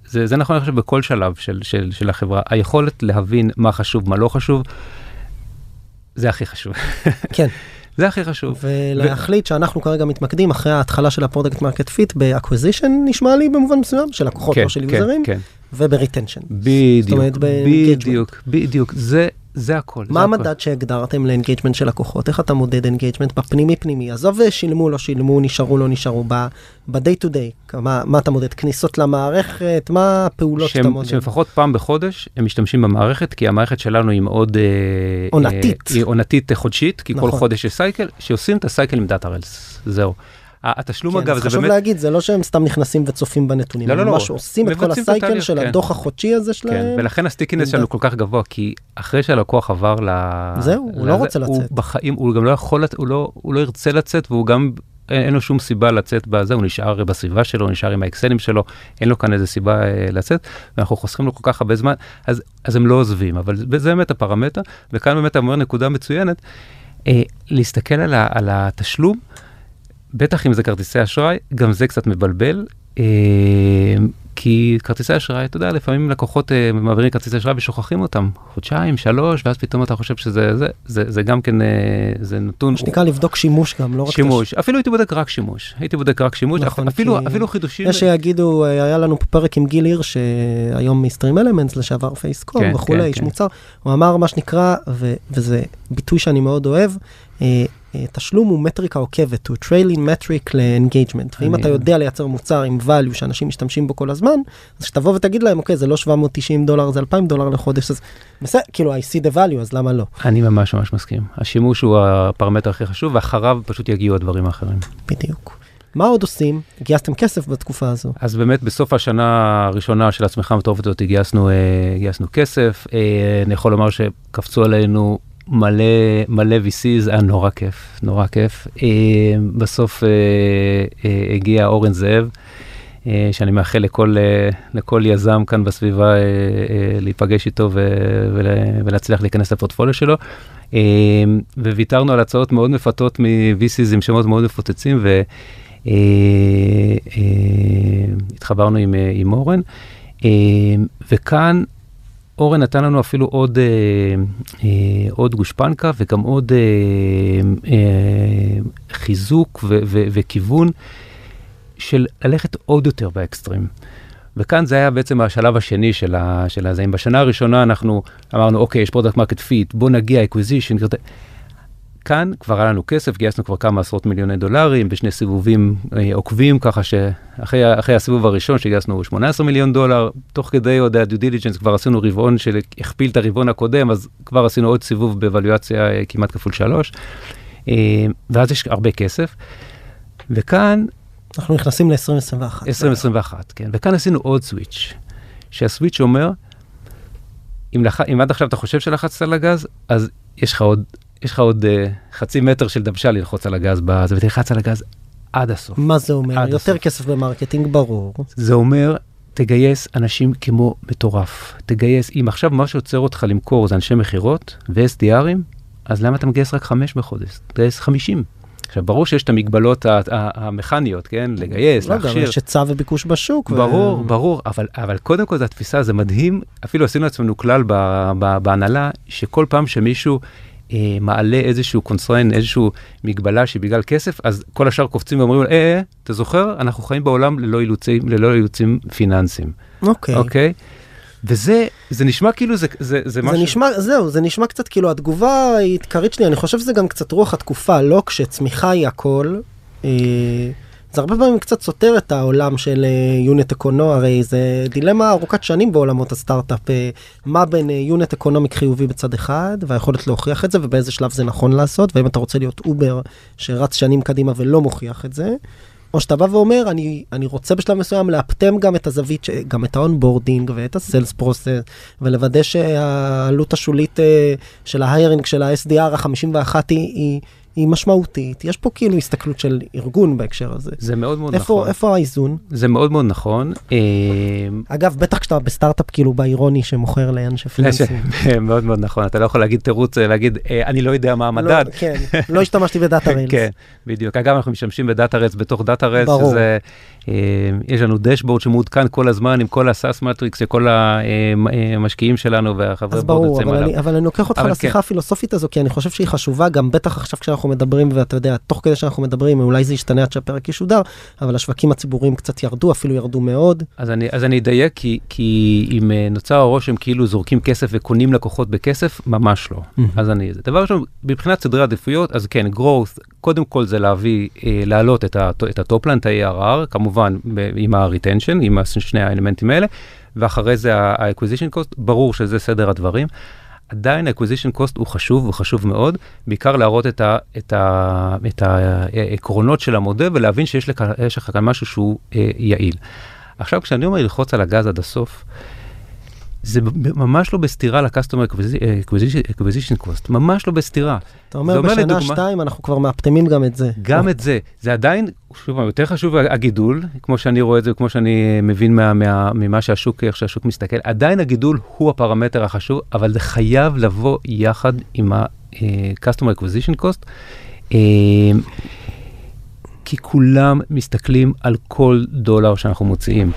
זה, זה נכון, אני חושב, בכל שלב של, של, של החברה, היכולת להבין מה חשוב, מה לא חשוב, זה הכי חשוב. כן. זה הכי חשוב. ולהחליט ו... שאנחנו כרגע מתמקדים אחרי ההתחלה של ה product market fit ב acquisition נשמע לי במובן מסוים של לקוחות כן, לא של כן, יוזרים כן. וב retention. בדיוק, בדיוק, בדיוק, זה זה הכל. מה המדד שהגדרתם ל engagement של לקוחות? איך אתה מודד engagement בפנימי פנימי? עזוב שילמו לא שילמו, נשארו לא נשארו, ב-day to day, מה, מה אתה מודד? כניסות למערכת? מה הפעולות שאתה מודד? שלפחות פעם בחודש הם משתמשים במערכת, כי המערכת שלנו היא מאוד... אה, עונתית. היא עונתית חודשית, כי נכון. כל חודש יש cycle, שעושים את ה cycle עם דאטה ריילס, זהו. התשלום כן, אגב זה באמת... חשוב להגיד זה לא שהם סתם נכנסים וצופים בנתונים, לא, לא, לא, ממש עושים את כל ה cycle של כן. הדוח החודשי הזה שלהם. כן, ולכן ה stickiness שלנו כל כך גבוה כי אחרי שהלקוח עבר ל... זהו, הוא לא רוצה לצאת. הוא בחיים, הוא גם לא יכול, הוא לא, הוא לא ירצה לצאת והוא גם אין, אין לו שום סיבה לצאת בזה, הוא נשאר בסביבה שלו, הוא נשאר עם האקסלים שלו, אין לו כאן איזה סיבה אה, לצאת, ואנחנו חוסכים לו כל כך הרבה זמן, אז, אז הם לא עוזבים, אבל זה באמת הפרמטר, וכאן באמת אתה אומר נקודה מצוינת, אה, להסתכל על, ה, על התשלום. בטח אם זה כרטיסי אשראי, גם זה קצת מבלבל. אה, כי כרטיסי אשראי, אתה יודע, לפעמים לקוחות אה, מעבירים כרטיסי אשראי ושוכחים אותם חודשיים, שלוש, ואז פתאום אתה חושב שזה, זה, זה, זה גם כן, אה, זה נתון. מה שנקרא לבדוק שימוש גם, לא רק... שימוש, תש... אפילו הייתי בודק רק שימוש, הייתי בודק רק שימוש, נכון, אפילו, אפילו חידושים. יש שיגידו, היה לנו פרק עם גיל הירש, שהיום מ StreamElements, לשעבר Face.com כן, וכולי, כן, איש כן. מוצר, הוא אמר מה שנקרא, ו, וזה ביטוי שאני מאוד אוהב, תשלום הוא מטריקה עוקבת, הוא trailing metric ל engagement, ואם אתה יודע לייצר מוצר עם value שאנשים משתמשים בו כל הזמן, אז שתבוא ותגיד להם, אוקיי, זה לא 790 דולר, זה 2,000 דולר לחודש, אז בסדר, כאילו, I see the value, אז למה לא? אני ממש ממש מסכים. השימוש הוא הפרמטר הכי חשוב, ואחריו פשוט יגיעו הדברים האחרים. בדיוק. מה עוד עושים? גייסתם כסף בתקופה הזו. אז באמת בסוף השנה הראשונה של הצמיחה המטורפת הזאת גייסנו, אה, גייסנו כסף. אה, אני יכול לומר שקפצו עלינו מלא מלא VCs, היה נורא כיף, נורא כיף. אה, בסוף אה, אה, הגיע אורן זאב, שאני מאחל לכל, לכל יזם כאן בסביבה להיפגש איתו ולהצליח להיכנס לפורטפוליו שלו. וויתרנו על הצעות מאוד מפתות מ-VCs עם שמות מאוד מפוצצים. אה, אה, התחברנו עם, עם אורן, וכאן אורן נתן לנו אפילו עוד, אה, אה, עוד גושפנקה וגם עוד אה, אה, חיזוק ו, ו, וכיוון של ללכת עוד יותר באקסטרים. וכאן זה היה בעצם השלב השני של, ה, של הזה. אם בשנה הראשונה אנחנו אמרנו, אוקיי, יש product market fit, בוא נגיע, acquisition, כאן כבר היה לנו כסף, גייסנו כבר כמה עשרות מיליוני דולרים בשני סיבובים אה, עוקבים, ככה שאחרי הסיבוב הראשון שגייסנו 18 מיליון דולר, תוך כדי עוד ה due diligence כבר עשינו רבעון שהכפיל את הרבעון הקודם, אז כבר עשינו עוד סיבוב בוולואציה אה, כמעט כפול שלוש, אה, ואז יש הרבה כסף. וכאן... אנחנו נכנסים ל-2021. 2021, כן. וכאן עשינו עוד switch, שה switch אומר, אם, לח... אם עד עכשיו אתה חושב שלחצת על הגז, אז יש לך עוד יש לך עוד אה, חצי מטר של דוושה ללחוץ על הגז בזה, ותלחץ על הגז עד הסוף. מה זה אומר? יותר הסוף. כסף ב marketing, ברור. זה אומר, תגייס אנשים כמו מטורף. תגייס, אם עכשיו מה שעוצר אותך למכור זה אנשי מכירות ו-SDRים, אז למה אתה מגייס רק חמש בחודש? תגייס חמישים. עכשיו, ברור שיש את המגבלות המכניות, כן? לגייס, לא, להכשיר. לא, גם יש היצע וביקוש בשוק. ברור, ו... ברור, אבל, אבל קודם כל זו התפיסה, זה מדהים, אפילו עשינו לעצמנו כלל בהנהלה, שכל פעם שמישהו אה, מעלה איזשהו constraint, איזשהו מגבלה שבגלל כסף, אז כל השאר קופצים ואומרים, אה, אה, אתה זוכר? אנחנו חיים בעולם ללא אילוצים, ללא אילוצים פיננסיים. אוקיי. אוקיי? וזה, זה נשמע כאילו זה, זה, זה משהו... זה נשמע, זהו, זה נשמע קצת כאילו התגובה העיקרית שלי, אני חושב שזה גם קצת רוח התקופה, לא כשצמיחה היא הכל. אה... זה הרבה פעמים קצת סותר את העולם של יוניט uh, אקונו, הרי זה דילמה ארוכת שנים בעולמות הסטארט-אפ, אה, מה בין unit אה, economic חיובי בצד אחד, והיכולת להוכיח את זה, ובאיזה שלב זה נכון לעשות, ואם אתה רוצה להיות אובר שרץ שנים קדימה ולא מוכיח את זה, או שאתה בא ואומר, אני, אני רוצה בשלב מסוים לאפטם גם את הזווית. גם את ה onboarding ואת ה sales process, ולוודא שהעלות השולית של ה hiring של ה-SDR ה-51 היא, היא היא משמעותית, יש פה כאילו הסתכלות של ארגון בהקשר הזה. זה מאוד מאוד איפה, נכון. איפה האיזון? זה מאוד מאוד נכון. אה, אגב, בטח כשאתה בסטארט-אפ כאילו באירוניה שמוכר לאנשי פיננסים. מאוד מאוד נכון, אתה לא יכול להגיד תירוץ, אה, להגיד, אה, אני לא יודע מה לא, המדד. לא, כן, לא השתמשתי בדאטה ריילס. כן, בדיוק. אגב, אנחנו משתמשים בדאטה ריילס בתוך דאטה ריילס, שזה, יש לנו dashboard שמעודכן כל הזמן עם כל ה SaaS metrics שכל המשקיעים שלנו והחברי board יוצאים עליו. אז ברור, אבל אני לוקח אותך לשיחה כן. הפילוסופית הזו, כי אני חושב שהיא חשובה, גם בטח עכשיו כשאנחנו שאנחנו מדברים, ואתה יודע, תוך כדי שאנחנו מדברים, אולי זה ישתנה עד שהפרק ישודר, אבל השווקים הציבוריים קצת ירדו, אפילו ירדו מאוד. אז אני, אז אני אדייק, כי, כי אם אה, נוצר הרושם כאילו זורקים כסף וקונים לקוחות בכסף, ממש לא. אז אני, דבר ראשון, מבחינת סדרי עדיפויות, אז כן, growth, קודם כל זה להביא, אה, להעלות את, את הטופלנט, ה-ARR, כמובן עם ה-retension, עם שני האלמנטים האלה, ואחרי זה ה-acquisition cost, ברור שזה סדר הדברים. עדיין ה-acquisition cost הוא חשוב, הוא חשוב מאוד, בעיקר להראות את, ה, את, ה, את העקרונות של המודל ולהבין שיש לך כאן משהו שהוא אה, יעיל. עכשיו, כשאני אומר ללחוץ על הגז עד הסוף, זה ממש לא בסתירה ל-customer acquisition cost, ממש לא בסתירה. אתה אומר בשנה לדוגמה, שתיים אנחנו כבר מאפטמים גם את זה. גם. את זה, זה עדיין, שוב, יותר חשוב הגידול, כמו שאני רואה את זה, כמו שאני מבין מה, מה, ממה שהשוק, איך שהשוק מסתכל, עדיין הגידול הוא הפרמטר החשוב, אבל זה חייב לבוא יחד עם ה-customer acquisition cost. אה, כי כולם מסתכלים על כל דולר שאנחנו מוציאים.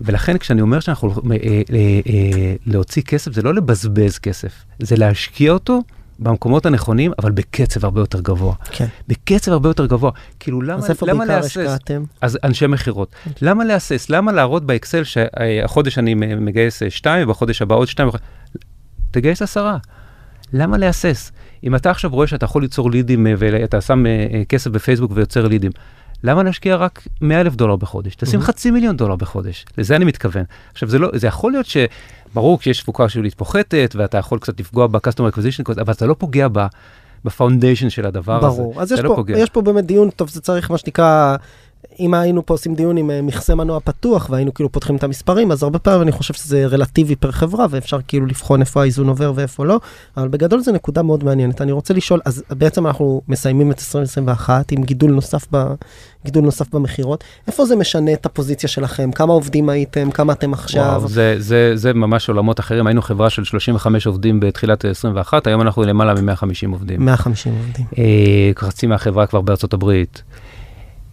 ולכן כשאני אומר שאנחנו אה, אה, אה, להוציא כסף, זה לא לבזבז כסף, זה להשקיע אותו במקומות הנכונים, אבל בקצב הרבה יותר גבוה. כן. בקצב הרבה יותר גבוה. כאילו למה, אז איפה בעיקר השקעתם? אז אנשי מכירות. למה להסס? למה להראות באקסל שהחודש אני מגייס שתיים, ובחודש הבא עוד שתיים? תגייס עשרה. למה להסס? אם אתה עכשיו רואה שאתה יכול ליצור לידים ואתה שם כסף בפייסבוק ויוצר לידים, למה להשקיע רק 100 אלף דולר בחודש? תשים mm-hmm. חצי מיליון דולר בחודש, לזה אני מתכוון. עכשיו, זה, לא, זה יכול להיות שברור כשיש תפוקה שולית פוחתת, ואתה יכול קצת לפגוע ב-customer acquisition, אבל אתה לא פוגע ב foundation של הדבר ברור. הזה. ברור, אז יש לא פה, יש פה באמת דיון, טוב, זה צריך מה שנקרא אם היינו פה עושים דיון עם אה, מכסה מנוע פתוח והיינו כאילו פותחים את המספרים, אז הרבה פעמים אני חושב שזה רלטיבי פר חברה ואפשר כאילו לבחון איפה האיזון עובר ואיפה לא, אבל בגדול זו נקודה מאוד מעניינת. אני רוצה לשאול, אז בעצם אנחנו מסיימים את 2021 עם גידול נוסף, ב, גידול נוסף במכירות, איפה זה משנה את הפוזיציה שלכם? כמה עובדים הייתם? כמה אתם עכשיו? וואו, זה, זה, זה ממש עולמות אחרים, היינו חברה של 35 עובדים בתחילת 21, היום אנחנו למעלה מ-150 עובדים. 150 עובדים. אה, חצי מהחברה כבר בארצות הברית.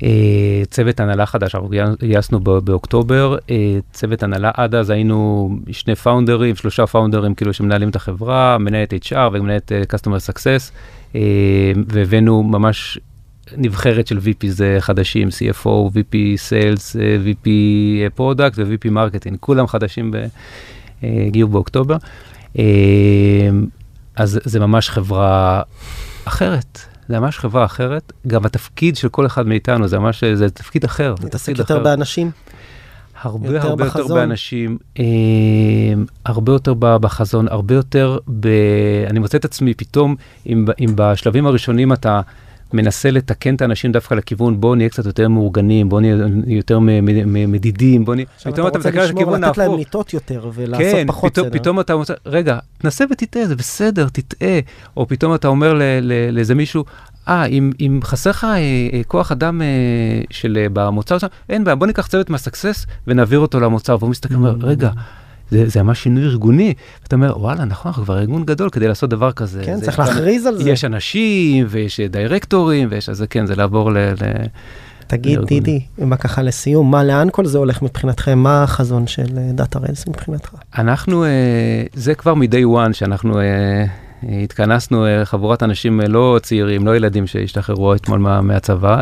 אה, צוות הנהלה חדש, אנחנו גייסנו באוקטובר, אה, צוות הנהלה עד אז היינו שני פאונדרים, שלושה פאונדרים כאילו שמנהלים את החברה, מנהלת HR ומנהלת אה, Customer Success, והבאנו ממש נבחרת של VPs חדשים, CFO, VP Sales, VP Product ו-VP Marketing, כולם חדשים, הגיעו באוקטובר. אז זה ממש חברה אחרת. זה ממש חברה אחרת, גם התפקיד של כל אחד מאיתנו זה ממש, זה תפקיד אחר, מתעסק יותר אחר. באנשים. הרבה יותר הרבה יותר בחזון. באנשים, אה, הרבה יותר בחזון, הרבה יותר ב... אני מוצא את עצמי פתאום, אם, אם בשלבים הראשונים אתה מנסה לתקן את האנשים דווקא לכיוון, בוא נהיה קצת יותר מאורגנים, בוא נהיה יותר מדידים, בוא נהיה... עכשיו פתאום אתה רוצה מסתכל על לשמור, הכיוון לתת להם. לטעות יותר ולעשות כן, פחות פתאום, סדר. פתאום אתה אומר, רגע, תנסה ותטעה, זה בסדר, תטעה. או פתאום אתה אומר לאיזה מישהו, אה, אם, אם חסר לך אה, אה, כוח אדם אה, של אה, במוצר שלנו, אין בעיה, בוא ניקח צוות מהסקסס ונעביר אותו למוצר. והוא מסתכל ואומר, Mm. רגע, זה, זה ממש שינוי ארגוני. ואתה אומר, וואלה, נכון, אנחנו כבר ארגון גדול כדי לעשות דבר כזה. כן, זה צריך להכריז על זה. יש אנשים, ויש אה, דירקטורים, ויש, אז כן, זה לעבור ל... ל... תגיד. דידי, מה ככה לסיום, מה, לאן כל זה הולך מבחינתכם? מה החזון של דאטה ריילס מבחינתך? אנחנו, אה, זה כבר מ-day one שאנחנו אה, התכנסנו, חבורת אנשים לא צעירים, לא ילדים שהשתחררו אתמול מה, מהצבא,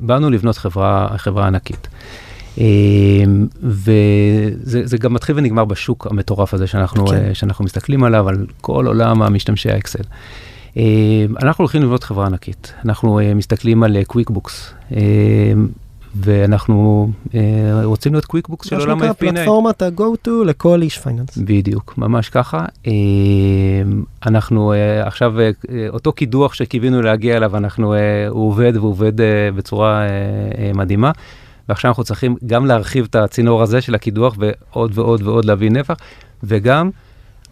באנו לבנות חברה, חברה ענקית. אה, וזה זה גם מתחיל ונגמר בשוק המטורף הזה שאנחנו, כן. אה, שאנחנו מסתכלים עליו, על כל עולם המשתמשי האקסל. אה, אנחנו הולכים לבנות חברה ענקית, אנחנו אה, מסתכלים על קוויקבוקס. ואנחנו אה, רוצים להיות קוויקבוקס של מה עולם שנקרא ה-FP&A. פלטפורמת ה-go to לכל איש finance. בדיוק, ממש ככה. אה, אנחנו אה, עכשיו, אה, אותו קידוח שקיווינו להגיע אליו, אנחנו, אה, הוא עובד והוא עובד אה, בצורה אה, אה, מדהימה. ועכשיו אנחנו צריכים גם להרחיב את הצינור הזה של הקידוח ועוד ועוד ועוד להביא נפח, וגם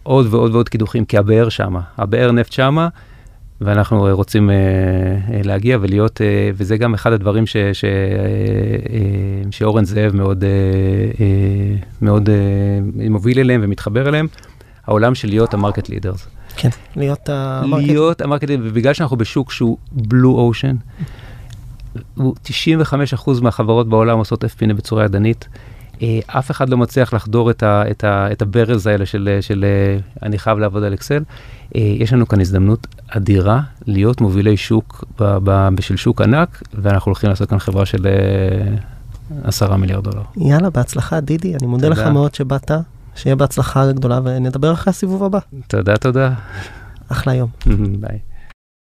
עוד ועוד ועוד קידוחים, כי הבאר שמה, הבאר נפט שמה, ואנחנו אה, רוצים אה, אה, להגיע ולהיות, אה, וזה גם אחד הדברים ש, ש, אה, אה, שאורן זאב מאוד, אה, אה, מאוד אה, מוביל אליהם ומתחבר אליהם, העולם של להיות ה market leaders. כן, להיות ה... להיות ה market ובגלל שאנחנו בשוק שהוא blue ocean, 95% מהחברות בעולם עושות FP&A בצורה ידנית. אה, אף אחד לא מצליח לחדור את, ה, את, ה, את הברז האלה של, של אה, אני חייב לעבוד על אקסל. אה, יש לנו כאן הזדמנות אדירה להיות מובילי שוק ב, ב, בשביל שוק ענק, ואנחנו הולכים לעשות כאן חברה של עשרה מיליארד דולר. יאללה, בהצלחה, דידי. אני מודה לך תודה. מאוד שבאת, שיהיה בהצלחה גדולה, ונדבר אחרי הסיבוב הבא. תודה, תודה. אחלה יום. ביי.